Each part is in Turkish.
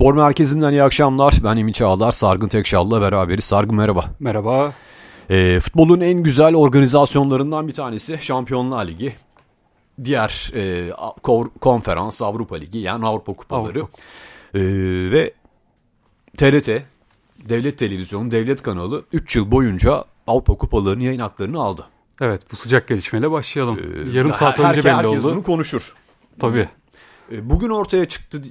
Spor Merkezi'nden iyi akşamlar. Ben Emin Çağlar, Sargın Tekşal'la beraberiz. Sargın merhaba. Merhaba. E, futbolun en güzel organizasyonlarından bir tanesi Şampiyonlar Ligi. Diğer e, konferans Avrupa Ligi yani Avrupa Kupaları. Avrupa. E, ve TRT, Devlet Televizyonu, Devlet Kanalı 3 yıl boyunca Avrupa Kupalarının yayın haklarını aldı. Evet bu sıcak gelişmeyle başlayalım. Ee, Yarım saat her, önce belli herkes oldu. Herkes bunu konuşur. Tabii. E, bugün ortaya çıktı.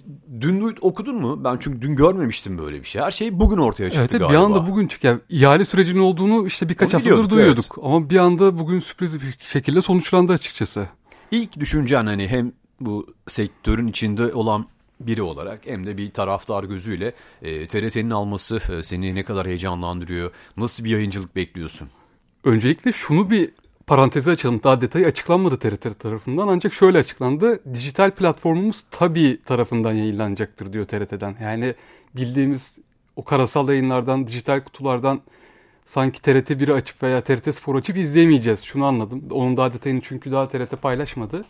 Dün okudun mu? Ben çünkü dün görmemiştim böyle bir şey. Her şey bugün ortaya çıktı evet, galiba. Bir anda bugün. Yani ihale sürecinin olduğunu işte birkaç Onu haftadır duyuyorduk. Evet. Ama bir anda bugün sürpriz bir şekilde sonuçlandı açıkçası. İlk düşüncen hani hem bu sektörün içinde olan biri olarak hem de bir taraftar gözüyle e, TRT'nin alması e, seni ne kadar heyecanlandırıyor? Nasıl bir yayıncılık bekliyorsun? Öncelikle şunu bir parantezi açalım. Daha detayı açıklanmadı TRT tarafından ancak şöyle açıklandı. Dijital platformumuz tabii tarafından yayınlanacaktır diyor TRT'den. Yani bildiğimiz o karasal yayınlardan, dijital kutulardan sanki TRT 1'i açıp veya TRT Spor açıp izleyemeyeceğiz. Şunu anladım. Onun daha detayını çünkü daha TRT paylaşmadı.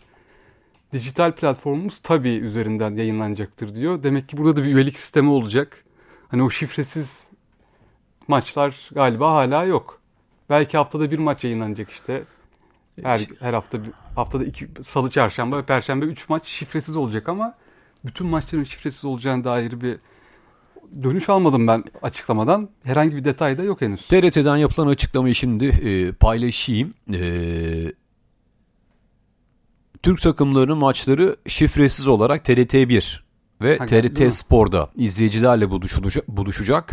Dijital platformumuz tabii üzerinden yayınlanacaktır diyor. Demek ki burada da bir üyelik sistemi olacak. Hani o şifresiz maçlar galiba hala yok. Belki haftada bir maç yayınlanacak işte. Her, her hafta haftada iki salı çarşamba ve perşembe üç maç şifresiz olacak ama bütün maçların şifresiz olacağına dair bir dönüş almadım ben açıklamadan. Herhangi bir detay da yok henüz. TRT'den yapılan açıklamayı şimdi e, paylaşayım. E, Türk takımlarının maçları şifresiz olarak TRT1 ve ha, TRT Spor'da izleyicilerle buluşacak. buluşacak.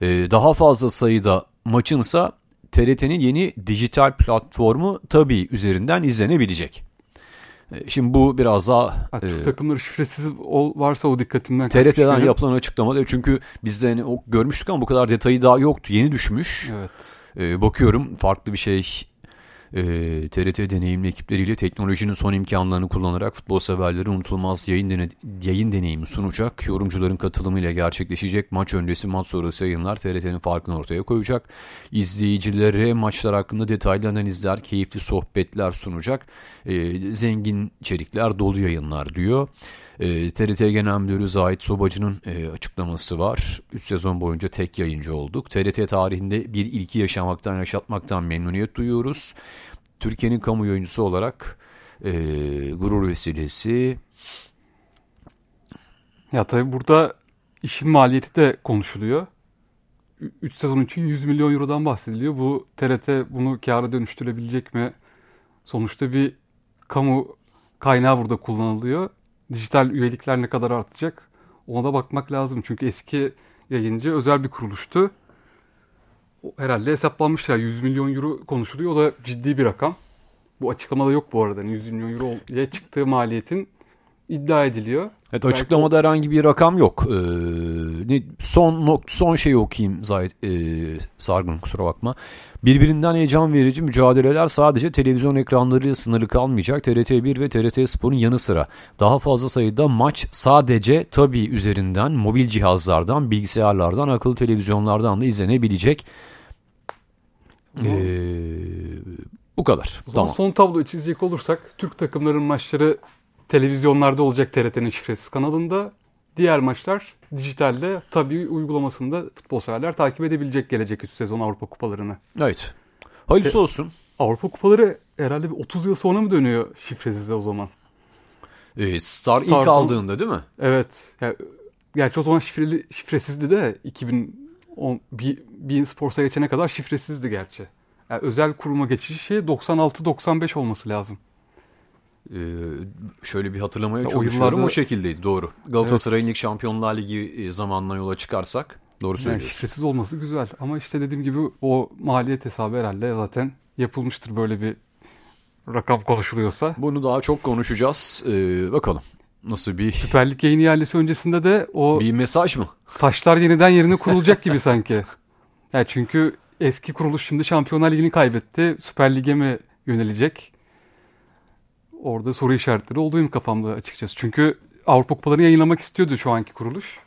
E, daha fazla sayıda maçınsa TRT'nin yeni dijital platformu tabii üzerinden izlenebilecek. E, şimdi bu biraz daha... Ha, Türk e, takımları şifresiz ol, varsa o dikkatimden TRT'den yapılan açıklamada çünkü biz de hani o görmüştük ama bu kadar detayı daha yoktu. Yeni düşmüş. Evet. E, bakıyorum farklı bir şey e, ee, TRT deneyimli ekipleriyle teknolojinin son imkanlarını kullanarak futbol severlere unutulmaz yayın, dene, yayın deneyimi sunacak. Yorumcuların katılımıyla gerçekleşecek maç öncesi maç sonrası yayınlar TRT'nin farkını ortaya koyacak. İzleyicilere maçlar hakkında detaylı analizler, keyifli sohbetler sunacak. E, zengin içerikler, dolu yayınlar diyor. E, ee, TRT Genel Müdürü Zahit Sobacı'nın e, açıklaması var. 3 sezon boyunca tek yayıncı olduk. TRT tarihinde bir ilki yaşamaktan, yaşatmaktan memnuniyet duyuyoruz. Türkiye'nin kamu yayıncısı olarak e, gurur vesilesi. Ya tabii burada işin maliyeti de konuşuluyor. 3 sezon için 100 milyon eurodan bahsediliyor. Bu TRT bunu kâra dönüştürebilecek mi? Sonuçta bir kamu kaynağı burada kullanılıyor dijital üyelikler ne kadar artacak ona da bakmak lazım. Çünkü eski yayıncı özel bir kuruluştu. Herhalde hesaplanmışlar. 100 milyon euro konuşuluyor. O da ciddi bir rakam. Bu açıklamada yok bu arada. 100 milyon euro ile çıktığı maliyetin iddia ediliyor. Evet açıklamada Belki... herhangi bir rakam yok. Ee, son son şeyi okuyayım Zahid e, Sargun kusura bakma. Birbirinden heyecan verici mücadeleler sadece televizyon ekranlarıyla sınırlı kalmayacak. TRT1 ve TRT Spor'un yanı sıra daha fazla sayıda maç sadece tabii üzerinden mobil cihazlardan, bilgisayarlardan, akıllı televizyonlardan da izlenebilecek. Ee, bu kadar. tamam. Son tabloyu çizecek olursak Türk takımların maçları televizyonlarda olacak TRT'nin şifresiz kanalında. Diğer maçlar dijitalde tabii uygulamasında futbol severler takip edebilecek gelecek üst sezon Avrupa kupalarını. Evet. Hayırlısı olsun. Avrupa kupaları herhalde bir 30 yıl sonra mı dönüyor şifresiz o zaman? Ee, Star, Star ilk aldığında değil mi? Evet. Yani, gerçi o zaman şifreli, şifresizdi de 2010 bir, bir Sports'a geçene kadar şifresizdi gerçi. Yani özel kuruma geçişi şey 96-95 olması lazım. Ee, şöyle bir hatırlamaya ya çalışıyorum. O, yıllarda... o şekildeydi doğru. Galatasaray'ın evet. ilk Şampiyonlar Ligi e, zamanına yola çıkarsak doğru söylüyorsun. Yani şifresiz olması güzel ama işte dediğim gibi o maliyet hesabı herhalde zaten yapılmıştır böyle bir rakam konuşuluyorsa. Bunu daha çok konuşacağız. Ee, bakalım nasıl bir... Süper Lig yayın ihalesi öncesinde de o... Bir mesaj mı? Taşlar yeniden yerine kurulacak gibi sanki. Yani çünkü eski kuruluş şimdi Şampiyonlar Ligi'ni kaybetti. Süper Lig'e mi yönelecek? Orada soru işaretleri oldu kafamda açıkçası. Çünkü Avrupa Kupalarını yayınlamak istiyordu şu anki kuruluş.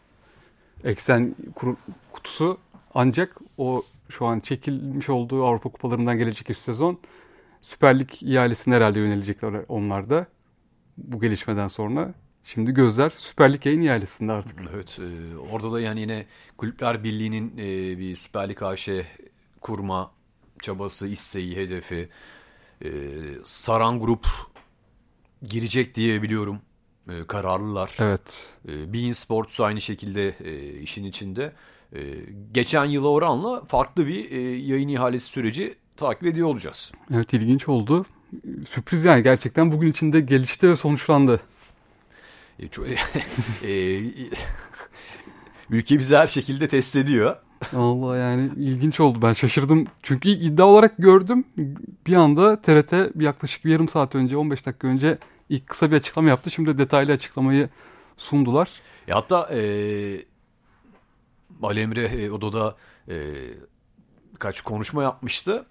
Eksen kutusu ancak o şu an çekilmiş olduğu Avrupa Kupalarından gelecek üst sezon Süper Lig ihalesine herhalde yönelecekler onlar da bu gelişmeden sonra. Şimdi gözler Süper Lig yayın ihalesinde artık. Evet. E, orada da yani yine Kulüpler Birliği'nin e, bir Süper Lig AŞ kurma çabası, isteği, hedefi. E, Saran Grup girecek diye biliyorum. E, kararlılar. Evet. E, Bein Sports aynı şekilde e, işin içinde. E, geçen yıla oranla farklı bir e, yayın ihalesi süreci takip ediyor olacağız. Evet ilginç oldu. Sürpriz yani gerçekten bugün içinde gelişti ve sonuçlandı. E, çok, e, ülke bizi her şekilde test ediyor. Allah yani ilginç oldu. Ben şaşırdım. Çünkü ilk iddia olarak gördüm. Bir anda TRT yaklaşık bir yarım saat önce, 15 dakika önce ilk kısa bir açıklama yaptı. Şimdi detaylı açıklamayı sundular. E hatta e, Ali Emre e, odada e, birkaç konuşma yapmıştı.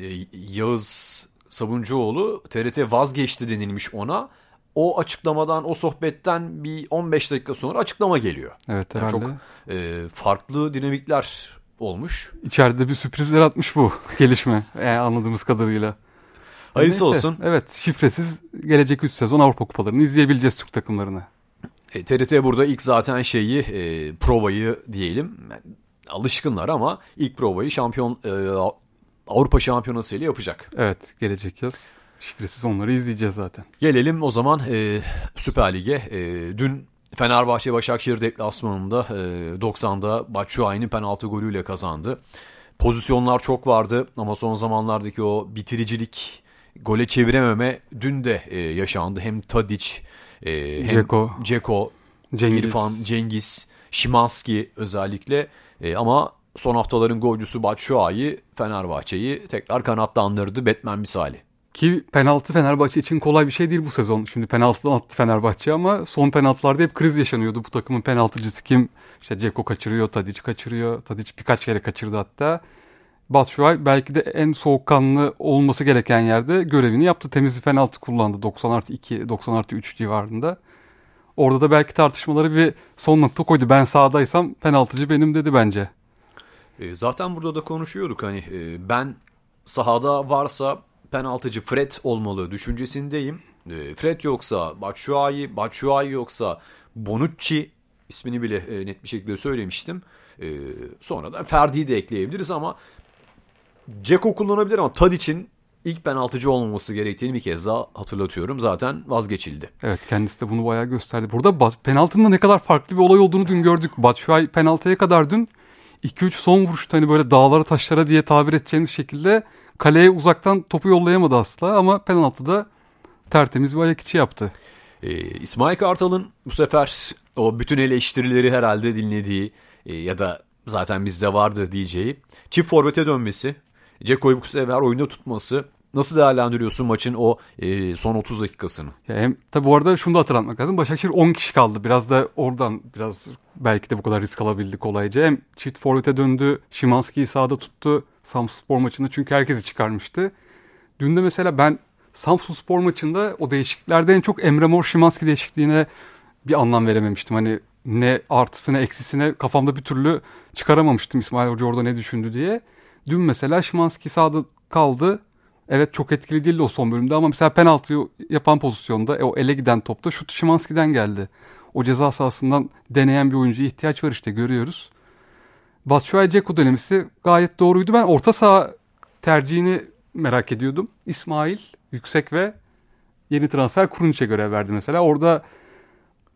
E, Yağız Sabuncuoğlu TRT vazgeçti denilmiş ona. O açıklamadan, o sohbetten bir 15 dakika sonra açıklama geliyor. Evet herhalde. Yani çok e, farklı dinamikler olmuş. İçeride bir sürprizler atmış bu gelişme yani anladığımız kadarıyla. Hayırlısı Neyse, olsun. Evet şifresiz gelecek 3 sezon Avrupa Kupalarını izleyebileceğiz Türk takımlarını. E, TRT burada ilk zaten şeyi e, provayı diyelim alışkınlar ama ilk provayı şampiyon e, Avrupa Şampiyonası ile yapacak. Evet gelecek yaz şifresiz onları izleyeceğiz zaten. Gelelim o zaman e, Süper Lig'e. E, dün Fenerbahçe Başakşehir deplasmanında e, 90'da Batshuayi'nin penaltı golüyle kazandı. Pozisyonlar çok vardı ama son zamanlardaki o bitiricilik, gole çevirememe dün de e, yaşandı. Hem Tadic, e, hem Ceko, Ceko Cengiz. İrfan, Cengiz, Şimanski özellikle. E, ama son haftaların golcüsü Batshuayi Fenerbahçe'yi tekrar kanatlandırdı Batman misali. Ki penaltı Fenerbahçe için kolay bir şey değil bu sezon. Şimdi penaltıdan attı Fenerbahçe ama son penaltılarda hep kriz yaşanıyordu. Bu takımın penaltıcısı kim? İşte Ceko kaçırıyor, Tadic kaçırıyor. Tadic birkaç kere kaçırdı hatta. Batshuayi belki de en soğukkanlı olması gereken yerde görevini yaptı. Temiz bir penaltı kullandı 90 artı 2, 90 artı 3 civarında. Orada da belki tartışmaları bir son nokta koydu. Ben sahadaysam penaltıcı benim dedi bence. E, zaten burada da konuşuyorduk hani e, ben sahada varsa penaltıcı Fred olmalı düşüncesindeyim. E, Fred yoksa Batshuayi, Batshuayi yoksa Bonucci ismini bile e, net bir şekilde söylemiştim. E, sonradan Ferdi'yi de ekleyebiliriz ama Ceko kullanabilir ama Tadic'in ilk penaltıcı olmaması gerektiğini bir kez daha hatırlatıyorum. Zaten vazgeçildi. Evet kendisi de bunu bayağı gösterdi. Burada penaltının ne kadar farklı bir olay olduğunu dün gördük. Batshuayi penaltıya kadar dün 2-3 son vuruşta hani böyle dağlara taşlara diye tabir edeceğimiz şekilde kaleye uzaktan topu yollayamadı asla ama penaltıda tertemiz bir ayak içi yaptı. Ee, İsmail Kartal'ın bu sefer o bütün eleştirileri herhalde dinlediği e, ya da zaten bizde vardı diyeceği çift forvete dönmesi, Ceko'yu bu sefer oyunda tutması Nasıl değerlendiriyorsun maçın o e, son 30 dakikasını? Ya hem, tabi bu arada şunu da hatırlatmak lazım. Başakşehir 10 kişi kaldı. Biraz da oradan biraz belki de bu kadar risk alabildik kolayca. Hem çift forvete döndü. Şimanski'yi sağda tuttu. Samsun Spor maçında çünkü herkesi çıkarmıştı. Dün de mesela ben Samsun Spor maçında o değişikliklerde en çok Emre Mor Şimanski değişikliğine bir anlam verememiştim. Hani ne artısına eksisine kafamda bir türlü çıkaramamıştım İsmail Hoca orada ne düşündü diye. Dün mesela Şimanski sağda kaldı. Evet çok etkili değildi o son bölümde ama mesela penaltıyı yapan pozisyonda e, o ele giden topta şut Şimanski'den geldi. O ceza sahasından deneyen bir oyuncuya ihtiyaç var işte görüyoruz. Batshuayi Ceko dönemisi gayet doğruydu. Ben orta saha tercihini merak ediyordum. İsmail yüksek ve yeni transfer Kurunç'e görev verdi mesela. Orada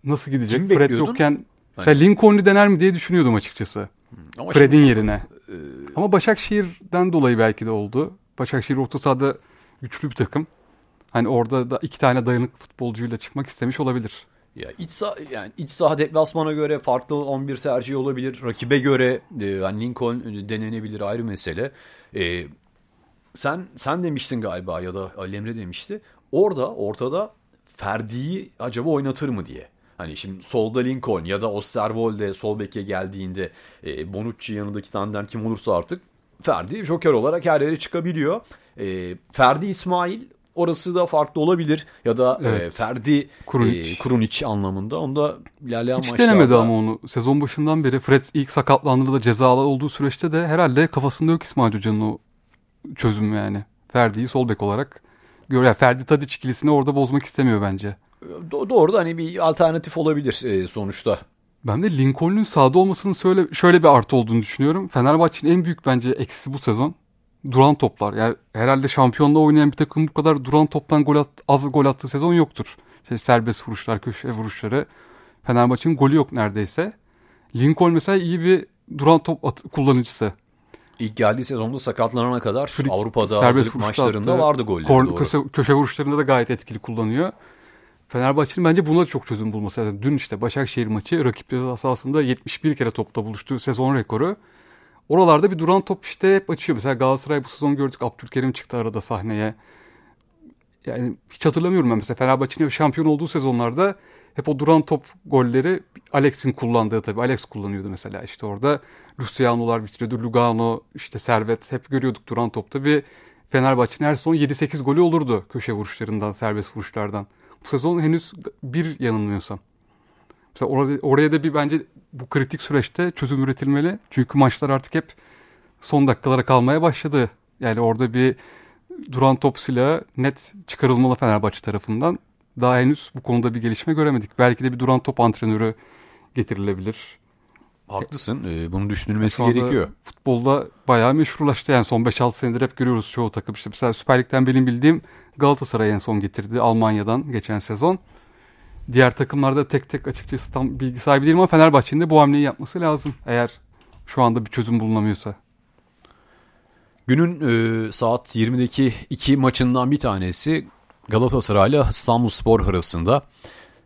nasıl gidecek? Kim Fred yokken mesela Lincoln'u dener mi diye düşünüyordum açıkçası. Ama Fred'in şimdi, yerine. E... Ama Başakşehir'den dolayı belki de oldu. Başakşehir orta sahada güçlü bir takım. Hani orada da iki tane dayanıklı futbolcuyla çıkmak istemiş olabilir. Ya iç saha yani iç saha deplasmana göre farklı 11 tercih olabilir. Rakibe göre e, yani Lincoln denenebilir ayrı mesele. E, sen sen demiştin galiba ya da Ali Emre demişti. Orada ortada Ferdi'yi acaba oynatır mı diye. Hani şimdi solda Lincoln ya da Osterwolde sol beke geldiğinde e, Bonucci yanındaki tandem kim olursa artık Ferdi Joker olarak her yere çıkabiliyor. E, Ferdi İsmail orası da farklı olabilir ya da e, evet. e, Ferdi Kurunic. E, Kurunic anlamında. Onda ilerleyen Hiç maçlarda... denemedi ama onu. Sezon başından beri Fred ilk sakatlandığında cezalı olduğu süreçte de herhalde kafasında yok İsmail Hoca'nın o çözüm yani. Ferdi'yi sol bek olarak görüyor. Yani Ferdi Tadic ikilisini orada bozmak istemiyor bence. Do- doğru da hani bir alternatif olabilir e, sonuçta. Ben de Lincoln'un sahada olmasının şöyle, şöyle bir artı olduğunu düşünüyorum. Fenerbahçe'nin en büyük bence eksisi bu sezon duran toplar. Yani herhalde şampiyonda oynayan bir takım bu kadar duran toptan gol at, az gol attığı sezon yoktur. Şey, serbest vuruşlar, köşe vuruşları. Fenerbahçe'nin golü yok neredeyse. Lincoln mesela iyi bir duran top at- kullanıcısı. İlk geldiği sezonda sakatlanana kadar Frik, Avrupa'da serbest hazırlık maçlarında attı. vardı golleri. Korn- doğru. köşe, köşe vuruşlarında da gayet etkili kullanıyor. Fenerbahçe'nin bence buna çok çözüm bulması lazım. Dün işte Başakşehir maçı rakip ceza sahasında 71 kere topta buluştuğu sezon rekoru. Oralarda bir duran top işte hep açıyor. Mesela Galatasaray bu sezon gördük Abdülkerim çıktı arada sahneye. Yani hiç hatırlamıyorum ben mesela Fenerbahçe'nin şampiyon olduğu sezonlarda hep o duran top golleri Alex'in kullandığı tabii. Alex kullanıyordu mesela işte orada. Luciano'lar bitiriyordu. Lugano, işte Servet hep görüyorduk duran topta. Bir Fenerbahçe'nin her son 7-8 golü olurdu köşe vuruşlarından, serbest vuruşlardan. Bu sezon henüz bir yanılmıyorsam. Mesela orada, oraya da bir bence bu kritik süreçte çözüm üretilmeli. Çünkü maçlar artık hep son dakikalara kalmaya başladı. Yani orada bir duran top silahı net çıkarılmalı Fenerbahçe tarafından. Daha henüz bu konuda bir gelişme göremedik. Belki de bir duran top antrenörü getirilebilir. Haklısın. e, bunun düşünülmesi gerekiyor. Futbolda bayağı meşrulaştı. Yani son 5-6 senedir hep görüyoruz çoğu takım. İşte mesela Süper Lig'den benim bildiğim Galatasaray en son getirdi Almanya'dan geçen sezon. Diğer takımlarda tek tek açıkçası tam bilgi sahibi değilim ama Fenerbahçe'nin de bu hamleyi yapması lazım. Eğer şu anda bir çözüm bulunamıyorsa. Günün e, saat 20'deki iki maçından bir tanesi Galatasaray ile İstanbulspor arasında.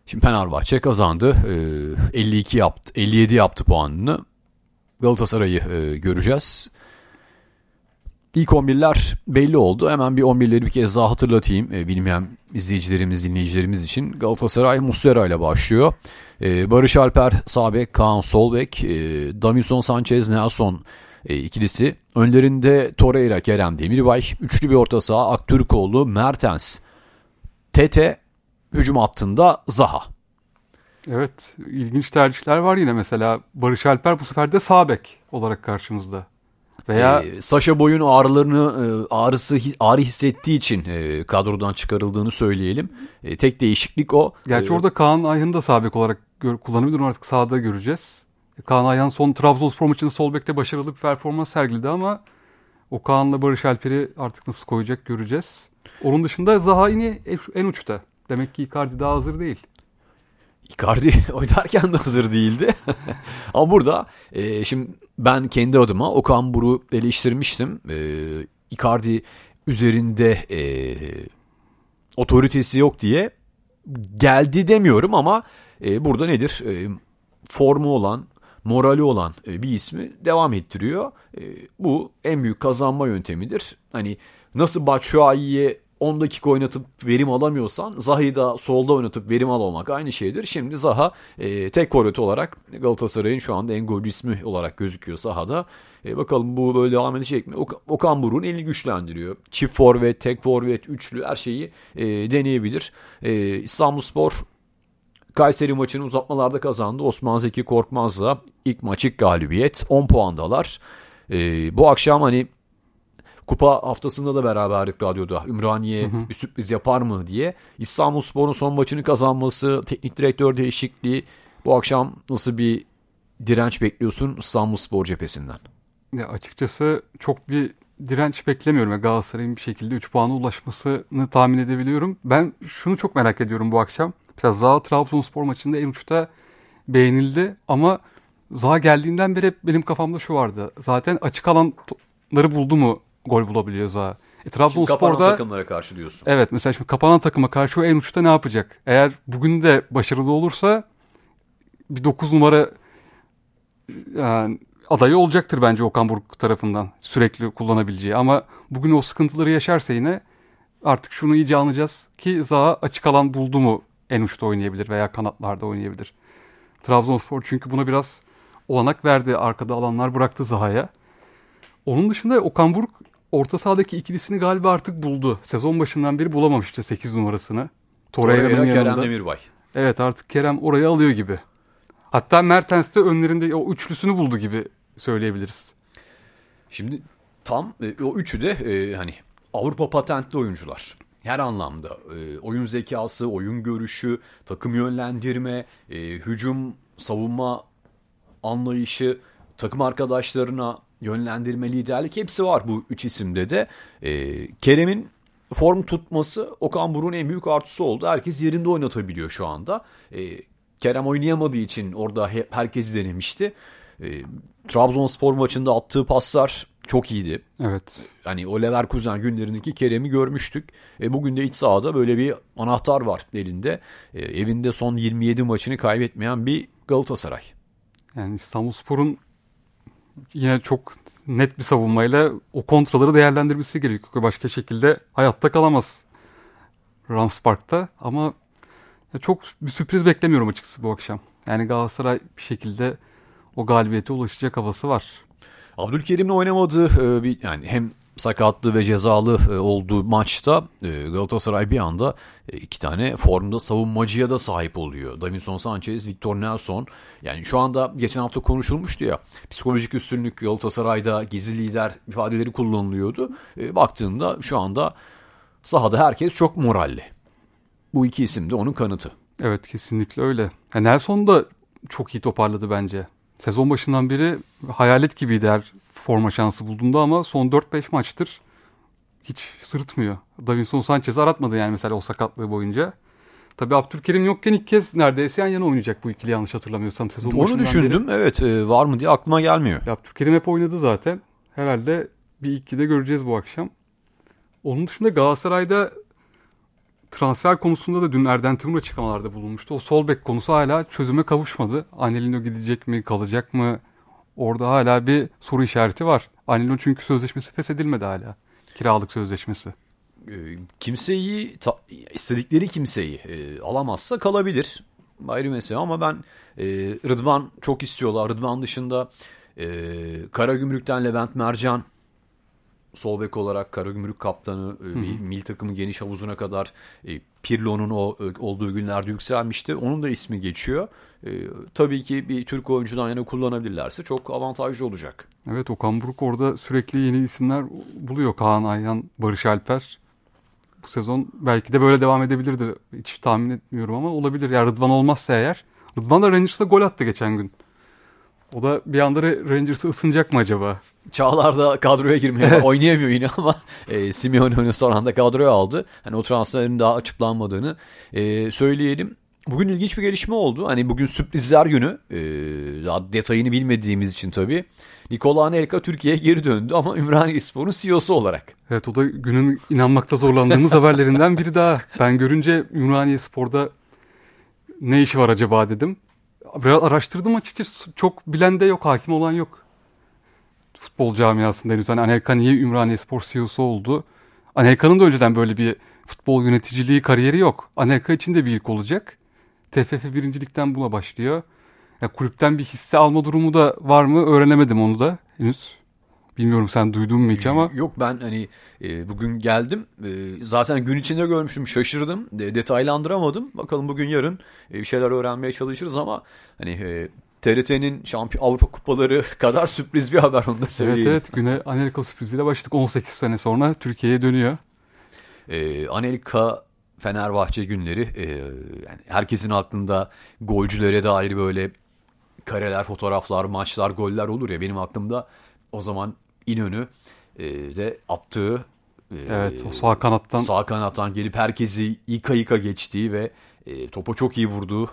Şimdi Fenerbahçe kazandı. E, 52 yaptı, 57 yaptı puanını. Galatasaray'ı e, göreceğiz. İlk 11'ler belli oldu. Hemen bir 11'leri bir kez daha hatırlatayım. E, bilmeyen izleyicilerimiz, dinleyicilerimiz için. Galatasaray Muslera ile başlıyor. E, Barış Alper, Sabek, Kaan Solbek, e, Davinson Sanchez, Nelson ikilisi. Önlerinde Torreira, Kerem Demirbay. Üçlü bir orta saha Aktürkoğlu, Mertens, Tete. Hücum hattında Zaha. Evet ilginç tercihler var yine mesela Barış Alper bu sefer de sağ bek olarak karşımızda. Veya Ee, Saşa Boy'un ağrılarını e, ağrısı ağrı hissettiği için e, kadrodan çıkarıldığını söyleyelim. E, tek değişiklik o. gerçi E, orada Kaan Ayhan'ı da sağ bek olarak gör, kullanabilir artık sağda göreceğiz. Kaan Ayhan son Trabzonspor maçında sol bekte başarılı bir performans sergiledi ama o Kaan'la Barış Alper'i artık nasıl koyacak göreceğiz. Onun dışında Zaha yine en uçta. Demek ki Icardi daha hazır değil. Icardi oynarken de hazır değildi. Ama burada e, şimdi ben kendi adıma Okan Buruk'u eleştirmiştim. E, Icardi üzerinde e, otoritesi yok diye geldi demiyorum ama e, burada nedir? E, formu olan, morali olan e, bir ismi devam ettiriyor. E, bu en büyük kazanma yöntemidir. Hani nasıl Batshuayi'ye 10 dakika oynatıp verim alamıyorsan Zaha'yı da solda oynatıp verim alamamak aynı şeydir. Şimdi Zaha e, tek forvet olarak Galatasaray'ın şu anda en golcü ismi olarak gözüküyor sahada. E, bakalım bu böyle devam edecek mi? Ok- Okan Buruk'un elini güçlendiriyor. Çift forvet, tek forvet, üçlü her şeyi e, deneyebilir. E, İstanbulspor Kayseri maçını uzatmalarda kazandı. Osman Zeki Korkmaz'la ilk maç galibiyet. 10 puandalar. E, bu akşam hani kupa haftasında da beraberdik radyoda. Ümraniye Hı hı. bir sürpriz yapar mı diye. İstanbulspor'un son maçını kazanması, teknik direktör değişikliği. Bu akşam nasıl bir direnç bekliyorsun İstanbulspor cephesinden? Ya açıkçası çok bir direnç beklemiyorum. Ya Galatasaray'ın bir şekilde 3 puana ulaşmasını tahmin edebiliyorum. Ben şunu çok merak ediyorum bu akşam. Mesela Zaha Trabzonspor maçında en uçta beğenildi ama Zaha geldiğinden beri hep benim kafamda şu vardı. Zaten açık alanları buldu mu gol bulabiliyor Zaha. E, Şimdi kapanan Trabzonspor'da takımlara karşı diyorsun. Evet mesela şimdi kapanan takıma karşı o en uçta ne yapacak? Eğer bugün de başarılı olursa bir 9 numara yani adayı olacaktır bence Okan Buruk tarafından sürekli kullanabileceği. Ama bugün o sıkıntıları yaşarsa yine artık şunu iyice anlayacağız ki Zaha açık alan buldu mu en uçta oynayabilir veya kanatlarda oynayabilir. Trabzonspor çünkü buna biraz olanak verdi. Arkada alanlar bıraktı Zaha'ya. Onun dışında Okan Buruk orta sahadaki ikilisini galiba artık buldu. Sezon başından beri bulamamıştı 8 numarasını. Torreira'nın Torreira, yanında. Kerem Demirbay. Evet artık Kerem orayı alıyor gibi. Hatta Mertens de önlerinde o üçlüsünü buldu gibi söyleyebiliriz. Şimdi tam e, o üçü de e, hani Avrupa patentli oyuncular. her anlamda e, oyun zekası, oyun görüşü, takım yönlendirme, e, hücum, savunma anlayışı, takım arkadaşlarına yönlendirme, liderlik hepsi var bu üç isimde de. E, Kerem'in form tutması Okan Buruk'un en büyük artısı oldu. Herkes yerinde oynatabiliyor şu anda. E, Kerem oynayamadığı için orada he, herkes denemişti. E, Trabzonspor maçında attığı paslar çok iyiydi. Evet. Hani o Leverkusen günlerindeki Kerem'i görmüştük. E, bugün de iç sahada böyle bir anahtar var elinde. E, evinde son 27 maçını kaybetmeyen bir Galatasaray. Yani İstanbulspor'un yine çok net bir savunmayla o kontraları değerlendirmesi gerekiyor. Başka şekilde hayatta kalamaz Rams Park'ta ama çok bir sürpriz beklemiyorum açıkçası bu akşam. Yani Galatasaray bir şekilde o galibiyete ulaşacak havası var. Abdülkerim'le oynamadığı e, bir yani hem sakatlı ve cezalı e, olduğu maçta e, Galatasaray bir anda iki tane formda savunmacıya da sahip oluyor. Davinson Sanchez, Victor Nelson. Yani şu anda geçen hafta konuşulmuştu ya psikolojik üstünlük Galatasaray'da gizli lider ifadeleri kullanılıyordu. Baktığında şu anda sahada herkes çok moralli. Bu iki isim de onun kanıtı. Evet kesinlikle öyle. Nelson da çok iyi toparladı bence. Sezon başından beri hayalet gibiydi her forma şansı bulduğunda ama son 4-5 maçtır hiç sırıtmıyor. Davinson Sanchez'i aratmadı yani mesela o sakatlığı boyunca. Tabii Abdülkerim yokken ilk kez neredeyse yan yana oynayacak bu ikili yanlış hatırlamıyorsam sezon Onu düşündüm beri. evet e, var mı diye aklıma gelmiyor. Ya Abdülkerim hep oynadı zaten. Herhalde bir iki de göreceğiz bu akşam. Onun dışında Galatasaray'da transfer konusunda da dün Erden Timur açıklamalarda bulunmuştu. O sol bek konusu hala çözüme kavuşmadı. Anelino gidecek mi, kalacak mı? Orada hala bir soru işareti var. Anelino çünkü sözleşmesi feshedilmedi hala. Kiralık sözleşmesi. Ee, kimseyi, istedikleri kimseyi e, alamazsa kalabilir. Ayrı mesele ama ben e, Rıdvan çok istiyorlar. Rıdvan dışında e, Karagümrük'ten Levent Mercan sol bek olarak Karagümrük kaptanı e, mil takımı geniş havuzuna kadar e, Pirlo'nun o e, olduğu günlerde yükselmişti. Onun da ismi geçiyor. E, tabii ki bir Türk oyuncudan yana kullanabilirlerse çok avantajlı olacak. Evet Okan Buruk orada sürekli yeni isimler buluyor. Kaan Ayhan, Barış Alper. Bu sezon belki de böyle devam edebilirdi. Hiç tahmin etmiyorum ama olabilir. Ya Rıdvan olmazsa eğer. Rıdvan da Rangers'ta gol attı geçen gün. O da bir anda Rangers'ı ısınacak mı acaba? Çağlar da kadroya girmeye evet. oynayamıyor yine ama e, Simeone onu son anda kadroya aldı. Hani o transferin daha açıklanmadığını e, söyleyelim. Bugün ilginç bir gelişme oldu. Hani bugün sürprizler günü. E, daha detayını bilmediğimiz için tabii. Nikola Anelka Türkiye'ye geri döndü ama Ümraniye Spor'un CEO'su olarak. Evet o da günün inanmakta zorlandığımız haberlerinden biri daha. Ben görünce Ümraniye Spor'da ne işi var acaba dedim. Biraz araştırdım açıkçası. Çok bilen de yok, hakim olan yok. Futbol camiasında henüz. Hani Anelka niye Ümraniye Spor CEO'su oldu? Anelka'nın da önceden böyle bir futbol yöneticiliği kariyeri yok. Anelka için de bir ilk olacak. TFF birincilikten buna başlıyor. Ya kulüpten bir hisse alma durumu da var mı öğrenemedim onu da henüz. Bilmiyorum sen duydun mu hiç ama. Yok ben hani e, bugün geldim. E, zaten gün içinde görmüştüm şaşırdım. De, detaylandıramadım. Bakalım bugün yarın e, bir şeyler öğrenmeye çalışırız ama hani e, TRT'nin şampiyon Avrupa kupaları kadar sürpriz bir haber onu da söyleyeyim. Evet evet güne Anelka sürpriziyle başladık 18 sene sonra Türkiye'ye dönüyor. E, Anelka Fenerbahçe günleri e, yani herkesin aklında golcülere dair böyle kareler, fotoğraflar, maçlar, goller olur ya benim aklımda o zaman İnönü e, de attığı e, evet o sağ kanattan sağ kanattan gelip herkesi yıka yıka geçtiği ve e, topa çok iyi vurduğu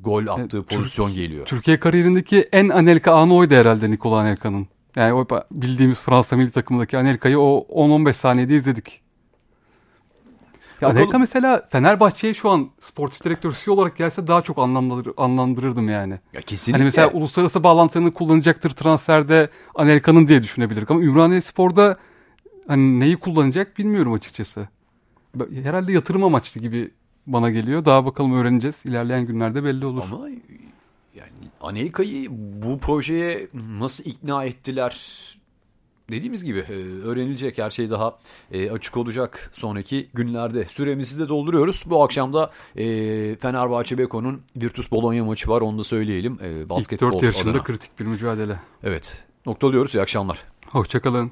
gol attığı Türk, pozisyon geliyor. Türkiye kariyerindeki en Anelka anı oydu herhalde Nikola Anelka'nın. Yani o bildiğimiz Fransa milli takımındaki Anelka'yı o 10-15 saniyede izledik. Ya Anelka mesela Fenerbahçe'ye şu an sportif direktör CEO olarak gelse daha çok anlamlandırır, anlamlandırırdım yani. Ya kesinlikle. Hani mesela uluslararası bağlantını kullanacaktır transferde Anelka'nın diye düşünebilirdik ama Ümraniye Spor'da hani neyi kullanacak bilmiyorum açıkçası. Herhalde yatırım amaçlı gibi bana geliyor. Daha bakalım öğreneceğiz. İlerleyen günlerde belli olur. Ama yani Anelka'yı bu projeye nasıl ikna ettiler dediğimiz gibi e, öğrenilecek her şey daha e, açık olacak sonraki günlerde. Süremizi de dolduruyoruz. Bu akşam da e, Fenerbahçe Beko'nun Virtus Bologna maçı var onu da söyleyelim. Basketbol İlk 4 yarışında adına. kritik bir mücadele. Evet noktalıyoruz. İyi akşamlar. Hoşçakalın.